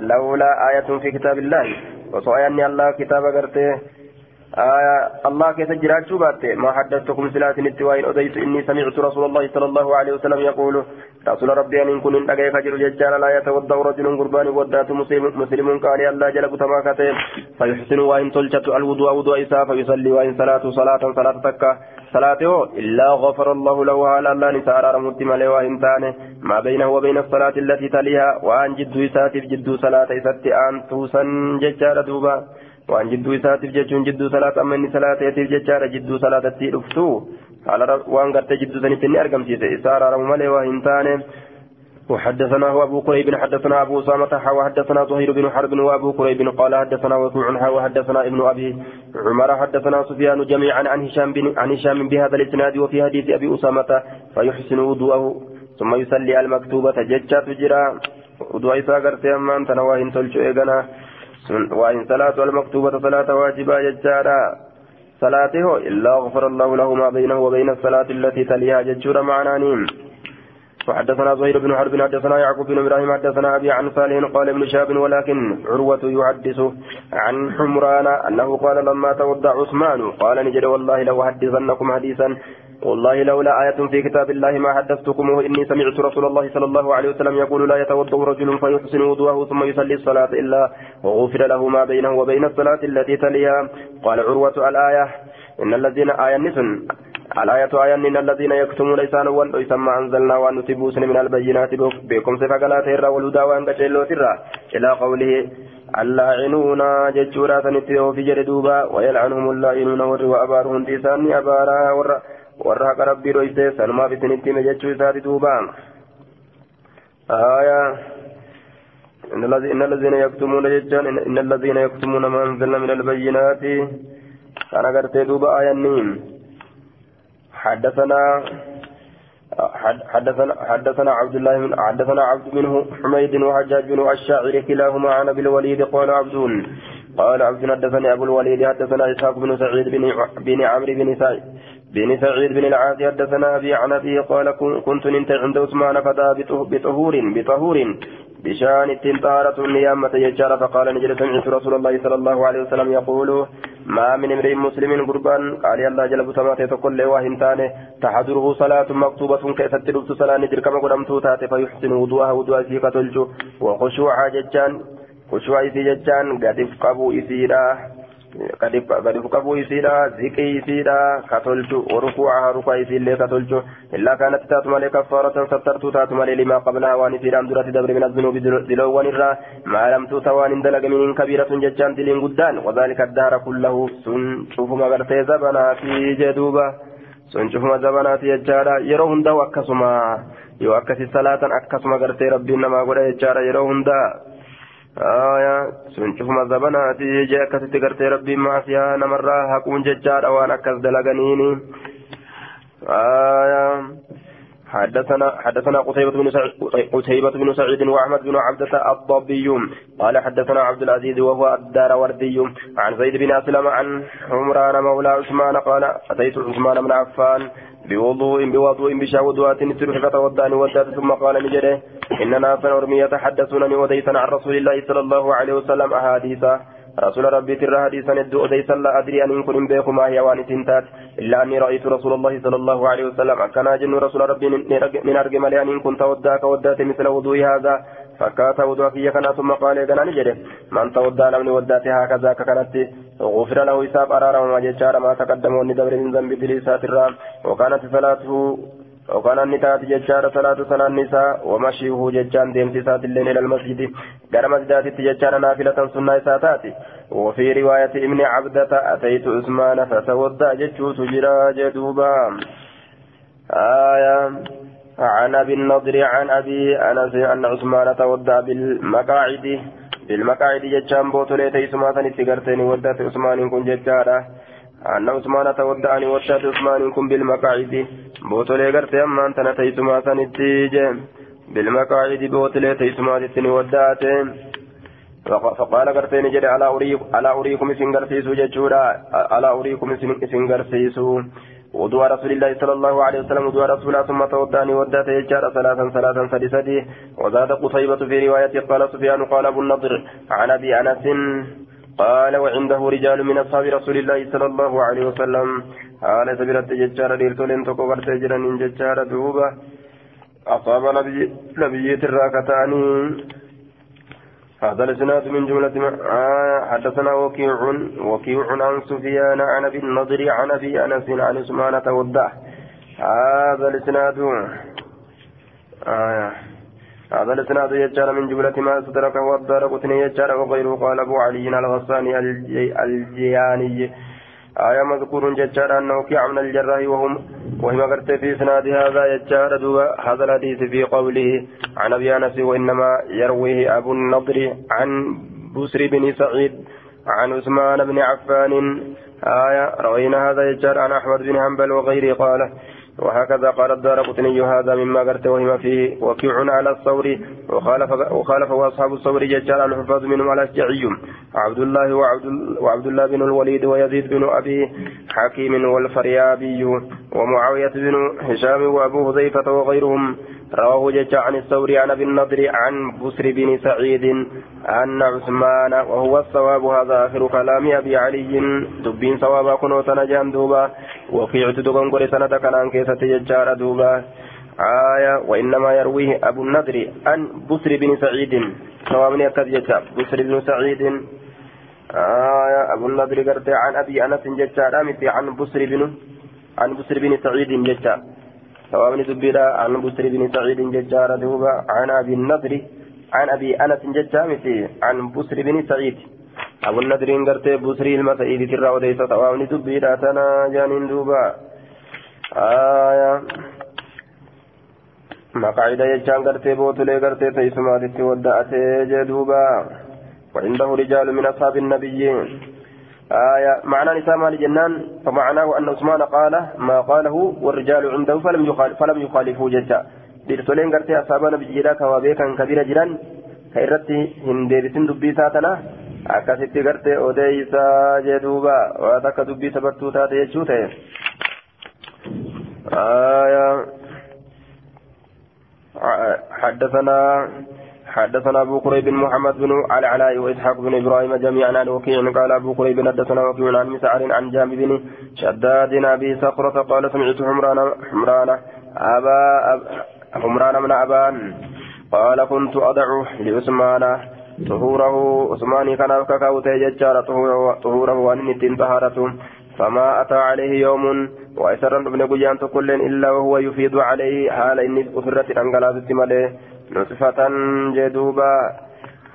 لولا آية في كتاب الله. وصايا الله كتاب قرته. الله كيف جرات شوبات ما حدثتكم سلات التوائن أديت إني سمعت رسول الله صلى الله عليه وسلم يقول رسول ربي أن كن أجاك جر ججال لا يتوضأ رجل قربان ودات مسلم, قال الله جل كتما كتب. فيحسن وإن تلجت الوضوء وضوء إساء فيصلي وإن صلاة صلاة صلاة تكة صلاته إلا غفر الله له على الله نسار رمت ملي وإن تانه ما بينه وبين الصلاة التي تليها وأن جد إساتف جد صلاة إسات أن توسن ججال دوبا. Waan jidduu isaatiif jechuun jidduu salaata amma inni salaateetiif jechaadha jidduu salaatatti dhuftu. Haala waan gartee jidduu sanitti inni argamsiise. Isaa araaramu malee waa hin taane وحدثنا أبو كريب حدثنا أبو أسامة وحدثنا زهير بن حرب وأبو كريب قال حدثنا وكوع وحدثنا ابن أبي عمر حدثنا سفيان جميعا عن هشام بن عن هشام بهذا الإسناد وفي حديث أبي أسامة فيحسن وضوءه ثم يصلي المكتوبة ججة تجرى وضوء إسا قرتي أمان تنواهن تلشو إيقنا وإن صلاة المكتوبة صلاة واجبة ججارا صلاته إلا غفر الله له ما بينه وبين الصلاة التي تليها ججورا معنانين وحدثنا زهير بن حرب حدثنا يعقوب بن إبراهيم حدثنا ابي عن صالح قال ابن شاب ولكن عروة يحدث عن حمران انه قال لما تودع عثمان قال نجد والله لو حدثنكم حديثا والله لولا آية في كتاب الله ما حدثتكمه إني سمعت رسول الله صلى الله عليه وسلم يقول لا يتوضأ رجل فيحسن وضوءه ثم يصلي الصلاة إلا وغفر له ما بينه وبين الصلاة التي تليها. قال عروة الآية إن الذين آية نسن. الآية آية إن الذين يكتمون لسان وان يسمى أنزلنا وأن نتبوسن من البينات بكم سفقلات الرا والهدى وأن كشلوت الرا إلى قوله اللاعنون ججورا سنتيو في جردوبا ويلعنهم اللاعنون وأبارهم تيسان أبارا. ورّا warra haqa rabbii dhoyse sanumaaf isinitti hime jechuu isaati duuba آية إن الذين يكتمون ججان إن الذين يكتمون ما أنزلنا من البينات أنا قرت دوبا آية النيم حدثنا حدثنا حدثنا عبد الله من حدثنا عبد منه حميد وحجاج بن الشاعر كلاهما عن ابي الوليد قال عبد قال عبد حدثني ابو الوليد حدثنا اسحاق بن سعيد بن بن عمرو بن سعيد بن سعيد بن العاص حدثنا أبي عن أبي قال كنت ننت عند عثمان فدا بطهور بطهور بشان التنطارة نيامة يجار فقال نجد سمعت رسول الله صلى الله عليه وسلم يقول ما من امرئ مسلم قربان. قال الله جل سماته تقول له وهنتانه تحضره صلاة مكتوبة كيست لبت صلاة ندر كما قدمت تاتي فيحسن وضوءها وضوء سيكة تلجو وخشوعها ججان خشوع إسي ججان قد افقبوا إسيرا gadi fukabuu isiidha ziqii isiidha katolchu rukuucaha rukaa isiillee katolchu illaa kaanatti taatu malee kaffaaratan sattartuu taatu malee limaa qablaha waan isiidhaan duratti dabre min azzunuubi diloowwan irraa maalamtuu ta waan hin dalagaminiin kabiiratun jechaan diliin guddaan wadaalika addaara kullahu sun cufuma gartee zabanaati jeduuba sun cufuma zabanaati jechaadha yeroo hundaa'u akkasuma yoo akkasi salaatan akkasuma gartee rabbiin namaa godha jechaadha yeroo hundaa آية سنشوف مذهبنا تيجي أكست قرتي ربي ما فيها نمرة حقون ججار وأنا أكس دلقنيني آية حدثنا حدثنا قتيبة بن قتيبة بن سعيد وأحمد بن عبدة الضبي. قال حدثنا عبد العزيز وهو الدار وردي عن زيد بن أسلم عن حمران مولى عثمان قال أتيت عثمان بن عفان بوضوء بوضوء بشهودات تروح فتوداني ودات ثم قال نجري إن ناسا أرمي يتحدثونني وديسا عن رسول الله صلى الله عليه وسلم أحاديثا رسول ربي ترى حديثا ندو وديسا لا أدري أن يكون بيكم ما هي وان تنتات إلا أني رأيت رسول الله صلى الله عليه وسلم. كان جن رسول ربي من أرجم لأن إن كنت وداك ودات مثل وضوء هذا. فكات وضوء في كنا ثم قال إذا نجري من تودى لمن ودات هكذا ككنت غفر له حساب أرار ما ججار ما تقدم وندبر من ذنب دليسات الرام. وكانت صلاته وكان النتات ججار صلاة صلاة النساء ومشيه ججان ديم سات الليل إلى المسجد قال مسجدات ججار نافلة سنة ساتاتي وفي رواية ابن عبدة أتيت عثمان فتودع ججو تجرى جدوبا آية عن أبي النضر عن أبي أنس أن عثمان تودع بالمقاعد بالمقاعد ججان بوتولي تيسما سنتي ودت عثمان كن ججارة أن عثمان تودعني ودت عثمان كن بالمقاعد. بوتولي غرتي أما أنت نتيسما سنتي بالمقاعد بوتولي تيسما سنتي ودت فقال غرتي نجري على أريك على أريكم سنغرسيسو ججورا على أريكم سنغرسيسو وضوء رسول الله صلى الله عليه وسلم وضوء رسول الله ثم تودعني ودات. يجار ثلاثا ثلاثا سدسدي. وزاد قصيبة في رواية قال سفيان قال أبو النضر عن أبي أنس قال وعنده رجال من أصحاب رسول الله صلى الله عليه وسلم. قال سبرت ججار ديرتولين تقو غرتي جران ججار دوبة. أصاب نبي نبي الراكتاني. هذا الإسناد من جملة آه حدثنا وكيع وكيع عن سفيان عن أبي النضر عن أبي أنس عن عثمان تودع هذا الإسناد. آه. هذا الإسناد يجار من جملة ما استدركه والدار قتني يجار وغيره. قال أبو علي الغساني الجياني. آية مذكور ججار أنه كعب من الجراح وهم وهم قرت في إسناد هذا يجار هذا الحديث في قوله عن أبي أنس وإنما يرويه أبو النضر عن بسر بن سعيد عن عثمان بن عفان. آية روينا هذا يجار عن أحمد بن حنبل وغيره. قال وهكذا قال الدار قطني هذا مما قرت وهم فيه وكيع على الثور وخالف وخالف واصحاب الثور ججال الحفاظ منهم على الشعي. عبد الله وعبد, وعبد الله بن الوليد ويزيد بن أبي حكيم والفريابي ومعاوية بن هشام وأبو حذيفة وغيرهم. رواه ججا عن الثوري عن أبي النضر عن بسر بن سعيد أن عثمان وهو الصواب هذا آخر كلام أبي علي. دبين صوابا كنوت نجان دوبا. وفي تدقن قري سنة كان كيسة ججار دوبا. آية وإنما يرويه أبو النضر عن بسر بن سعيد. صوابني أكد بسر بن سعيد. آية أبو النضر قرت عن أبي أنس ججار. عن بسر بن عن بسر بن سعيد ججار. صوابني دبيرا عن بسر بن سعيد ججار دوبا عن أبي النضر عن أبي أنس ججار عن بسر بن سعيد. أبو النضر قرت بسري المسعيد ترى وديس صوابني دبيرا تنا جانين دوبا آية. مقاعد يجان قرت بوتلي قرت تيسمات ودأت جدوبا وعنده رجال من أصحاب النبيين. آية معنى نساء الجنان فمعناه أن عثمان قال ما قاله والرجال عنده فلم يخالف فلم يخالفوا جدا nabiyyiidhaa kawaa beekan kabira jiran ka irratti hin deebisin dubbii taatana akkasitti gartee odeeysaa jee duuba waan akka dubbii sabartuu taate حدثنا حدثنا أبو قريب محمد بن العلاء وإسحاق بن إبراهيم جميعا عن وكيع قال أبو قريب حدثنا وكيع عن مسعر عن جابر بن شداد أبي صخرة قال سمعت حمران حمران أبا حمران من أبان قال كنت ادع لعثمان طهوره. عثماني كان كاكاو تيجار طهوره وأن طهارته. فما أتى عليه يوم وأسر ابن قيان كل إلا وهو يفيض عليه حال إني أفرت أنقلات ماله نصفة جدوبا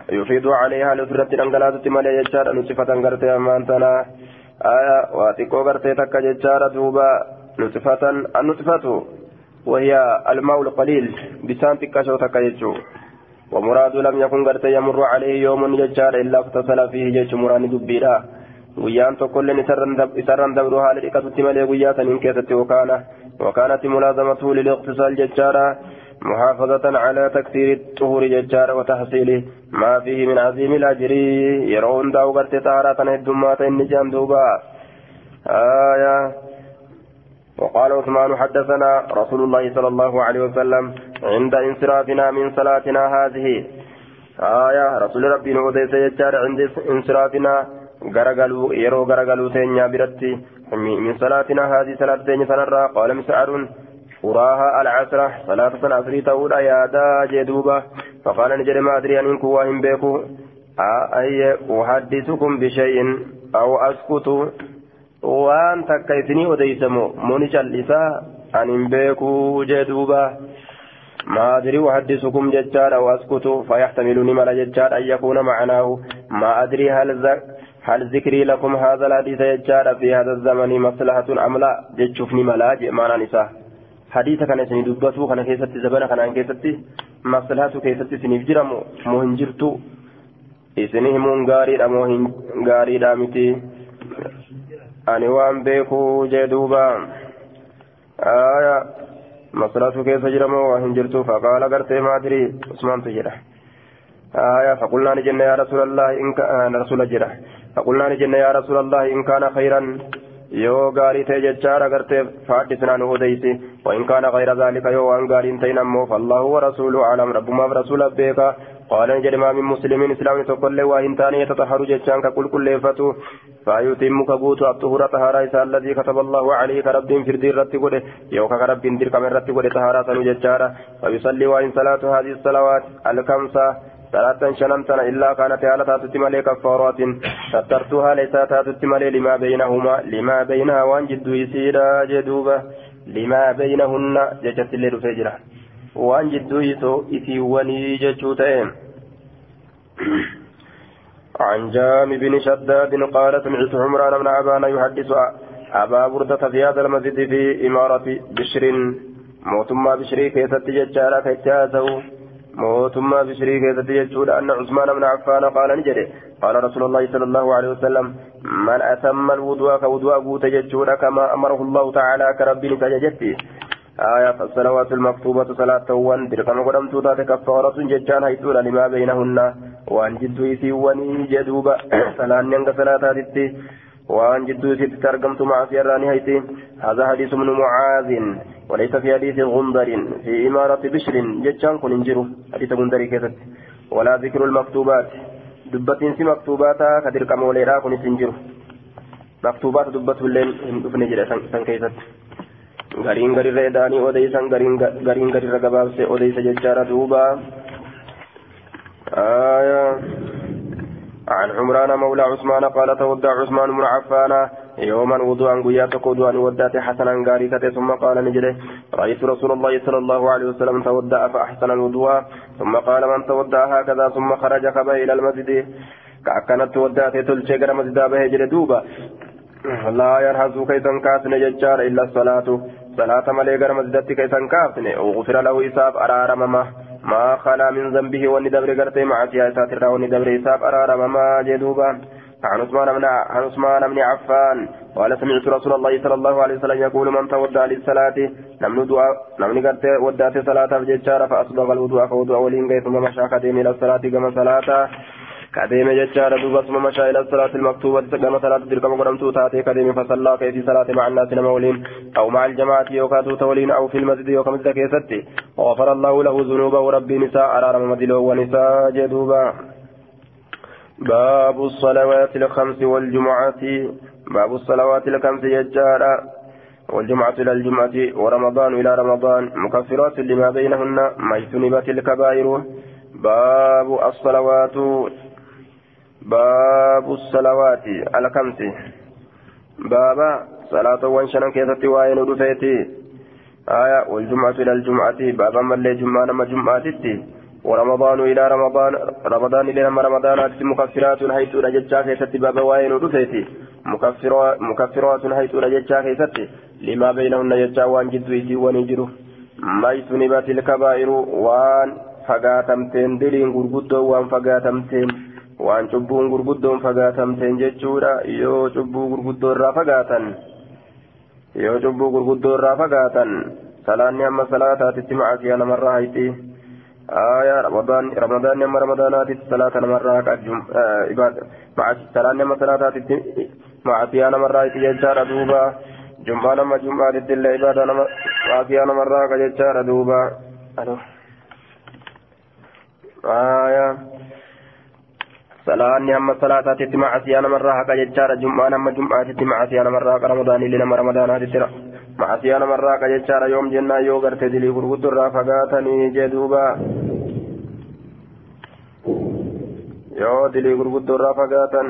يفيض عليها لأفرت أنقلات ماله يجار نصفة غرتي أمانتنا. آية واتقو غرتي تكا ججار دوبا. نصفة النصفة وهي الماء القليل بسان تكاشو تكا ججو ومراد لم يكن غرتي يمر عليه يوم ججار إلا اغتسل فيه جج مراني دبيرا. guyyaan tokkolleen isarran dabru haala dhiqatutti malee guyyaa saniin keessatti wakaana وكانت ملازمته للاغتسال ججارا محافظة على تكثير الطهور ججارا وتحصيل ما فيه من عظيم الأجر. يرون داو قرت طهارة الدمات النجام دوبا. آية. وقال عثمان حدثنا رسول الله صلى الله عليه وسلم عند انصرافنا من صلاتنا هذه. آية. رسول ربي نودي سيجار عند انصرافنا. غرغلوا يرو غرغلوا تينيا برتي. من صلاتنا هذه صلاة تينيا سنرى قال مسعر أراها العصر صلاة العصر تقول يا دا جدوبة فقال نجري ما أدري أن إنكم واهم بيكو أي أحدثكم بشيء أو أسكت وأن تكيتني وديسمو مونيش الإساء أن بيكو جدوبا ما أدري أحدثكم ججار أو أسكت فيحتمل نمل ججار أن يكون معناه ما أدري هل هل ذكري لكم هذا الحديث ججار في هذا الزمن مصلحة أم لا جتشوف نملا جمعنا نساء حديث كان سني دبتو كان كيست زبنا كان كيست مصلحة كيست سني جرم مهنجرتو isinii himuun gaariidha moo hin gaariidha miti ani waan beekuu jee duuba aya masalatu keessa jiramoo waa hin jirtu faqaala gartee maatirii usmaantu jedha aya faqulnaa ni jenne yaa rasuulallahi in rasuula jedha faqulnaa ni jenne yaa rasuulallahi in kaana khayran yoo gaarii ta'e jechaadha gartee faaddisnaa nu odeysi وإن كان غير ذلك يو أن قال تينمو فالله ورسوله أعلم ربما برسول بيكا قال نجد ما من مسلم إسلام تقول وإن تاني يتطهر جتشان كقول كل فتو فيتم كبوت الطهورة طهارة الذي كتب الله عليه كرب في الدير رتقوله يو كرب دير كمن رتقوله طهارة نجتشارة ويصلي وإن صلاة هذه الصلوات الخمسة صلاة شنمتنا إلا كانت على تاتت مالي كفارات. سترتها ليس تاتت مالي لما بينهما لما بينها وان جد يسيرا جدوبة لما بينهن ججت اللي رفجرة وان جد يسو إسيواني ججوتين عن جام بن شداد قال سمعت عمران بن عبان يحدث أبا بردة في هذا المسجد في إمارة بشر. موتما بشري كيست ججارة موتما بشري كيست ججودة أن عثمان بن عفان قال نجري قال رسول الله صلى الله عليه وسلم من أتم الوضوء كوضوء قوت ججودة كما أمره الله تعالى كربي كججتي آية فالصلوات المكتوبة صلاة وان درقم قدم توتات كفارة ججان هيتولا لما بينهن وان جدو يسيواني جدوبا سلان ينك صلاة هاتتي وأن جدو يسيت ترقمت مع سيراني هيتي. هذا حديث من معاذ وليس في حديث غندر في إمارة بشر ججان كن انجرو. حديث غندر كيست. ولا ذكر المكتوبات. دبتين سي مكتوباتا كدرقم وليرا كن سنجرو مكتوبات دبت الليل هندفن جرى سن كيست. gariin garirra edaanii odeysan gariin garirra gabaabse odeysa jechaadha duuba آية عن عمران مولى عثمان قال تودع عثمان بن عفان يوما وضوءا قياتك وضوءا ودات حسنا قاريكة ثم قال نجده رأيت رسول الله صلى الله عليه وسلم تودع فأحسن الوضوء ثم قال من تودع هكذا ثم خرج خبأ إلى المسجد. كأكنت ودات تلشي قرم مسجد به دوبا. لا يرهز كيسا كاسن ججار إلا الصلاة. صلاة ملي غير مسجدت كيسا كاسن. وغفر له إساب أرارم ما ما خلا من ذنبه وندبر غرتي مع سياسات الرا وندبر إساب أرارم ما جدوبا عن عثمان بن عن عثمان بن عفان. قال سمعت رسول الله صلى الله عليه وسلم يقول من تودع للصلاة نمن دعاء نمن قد ودعت صلاة فججار فأصبغ الوضوء فوضوء ولين ثم مشى قديم إلى الصلاة كما صلاة. كديم ججار دوبا ثم مشى إلى الصلاة المكتوبة كما صلاة تلك مقدمت تاتي كديم فصلى في صلاة مع الناس نمولين أو مع الجماعة يوكاتو تولين أو في المسجد يوكا مسجد كيستي وغفر الله له ذنوبه ربي نساء أرار مدلو ونساء جدوبا باب الصلوات الخمس والجمعة باب الصلوات الخمس ججارا والجمعة إلى الجمعة ورمضان إلى رمضان مكفرات لما بينهن ما اجتنبت الكبائر باب الصلوات باب الصلوات الخمس بابا صلاة وانشنا كيف وين ودفيتي آية والجمعة إلى الجمعة. بابا ملي جمعة نما جمعة ورمضان إلى رمضان رمضان إلى رمضان مكفرات حيث رججا كيست بابا وين ودفيتي مكفرات حيث رججا كيست لما بينهن يجا وان جدويتي ونجرو ما يتنبات الكبائر وان فقاتمتين دلين غرغدو وان فقاتمتين. Waan cubbuun gurguddoon fagaatamteen jechuudha. Yoo cubbuu gurguddoo irraa fagaatan yoo cubbuu gurguddoo irraa fagaatan salaanni amma salaataatitti macasiyaa namarraa hayti ramadaanni amma ramadaanaatitti salaata namarraa salaanni amma salaataatitti macasiyaa namarraa hayti jechaadha duuba. Jum'aan amma jum'aatitti illee ibaada nama macasiyaa namarraa haqa jechaadha duuba. Aya salaanni hamma salaataatitti macasiyaa namarraa haqa jechaadha jum'aan hamma jum'aatitti macasiyaa namarraa haqa ramadaanillee nama ramadaanaatitti macasiyaa namarraa haqa jechaadha yoom jennaa yoo garte dilii gurguddoo irraa fagaatanii jee duuba yoo dilii gurguddoo irraa fagaatan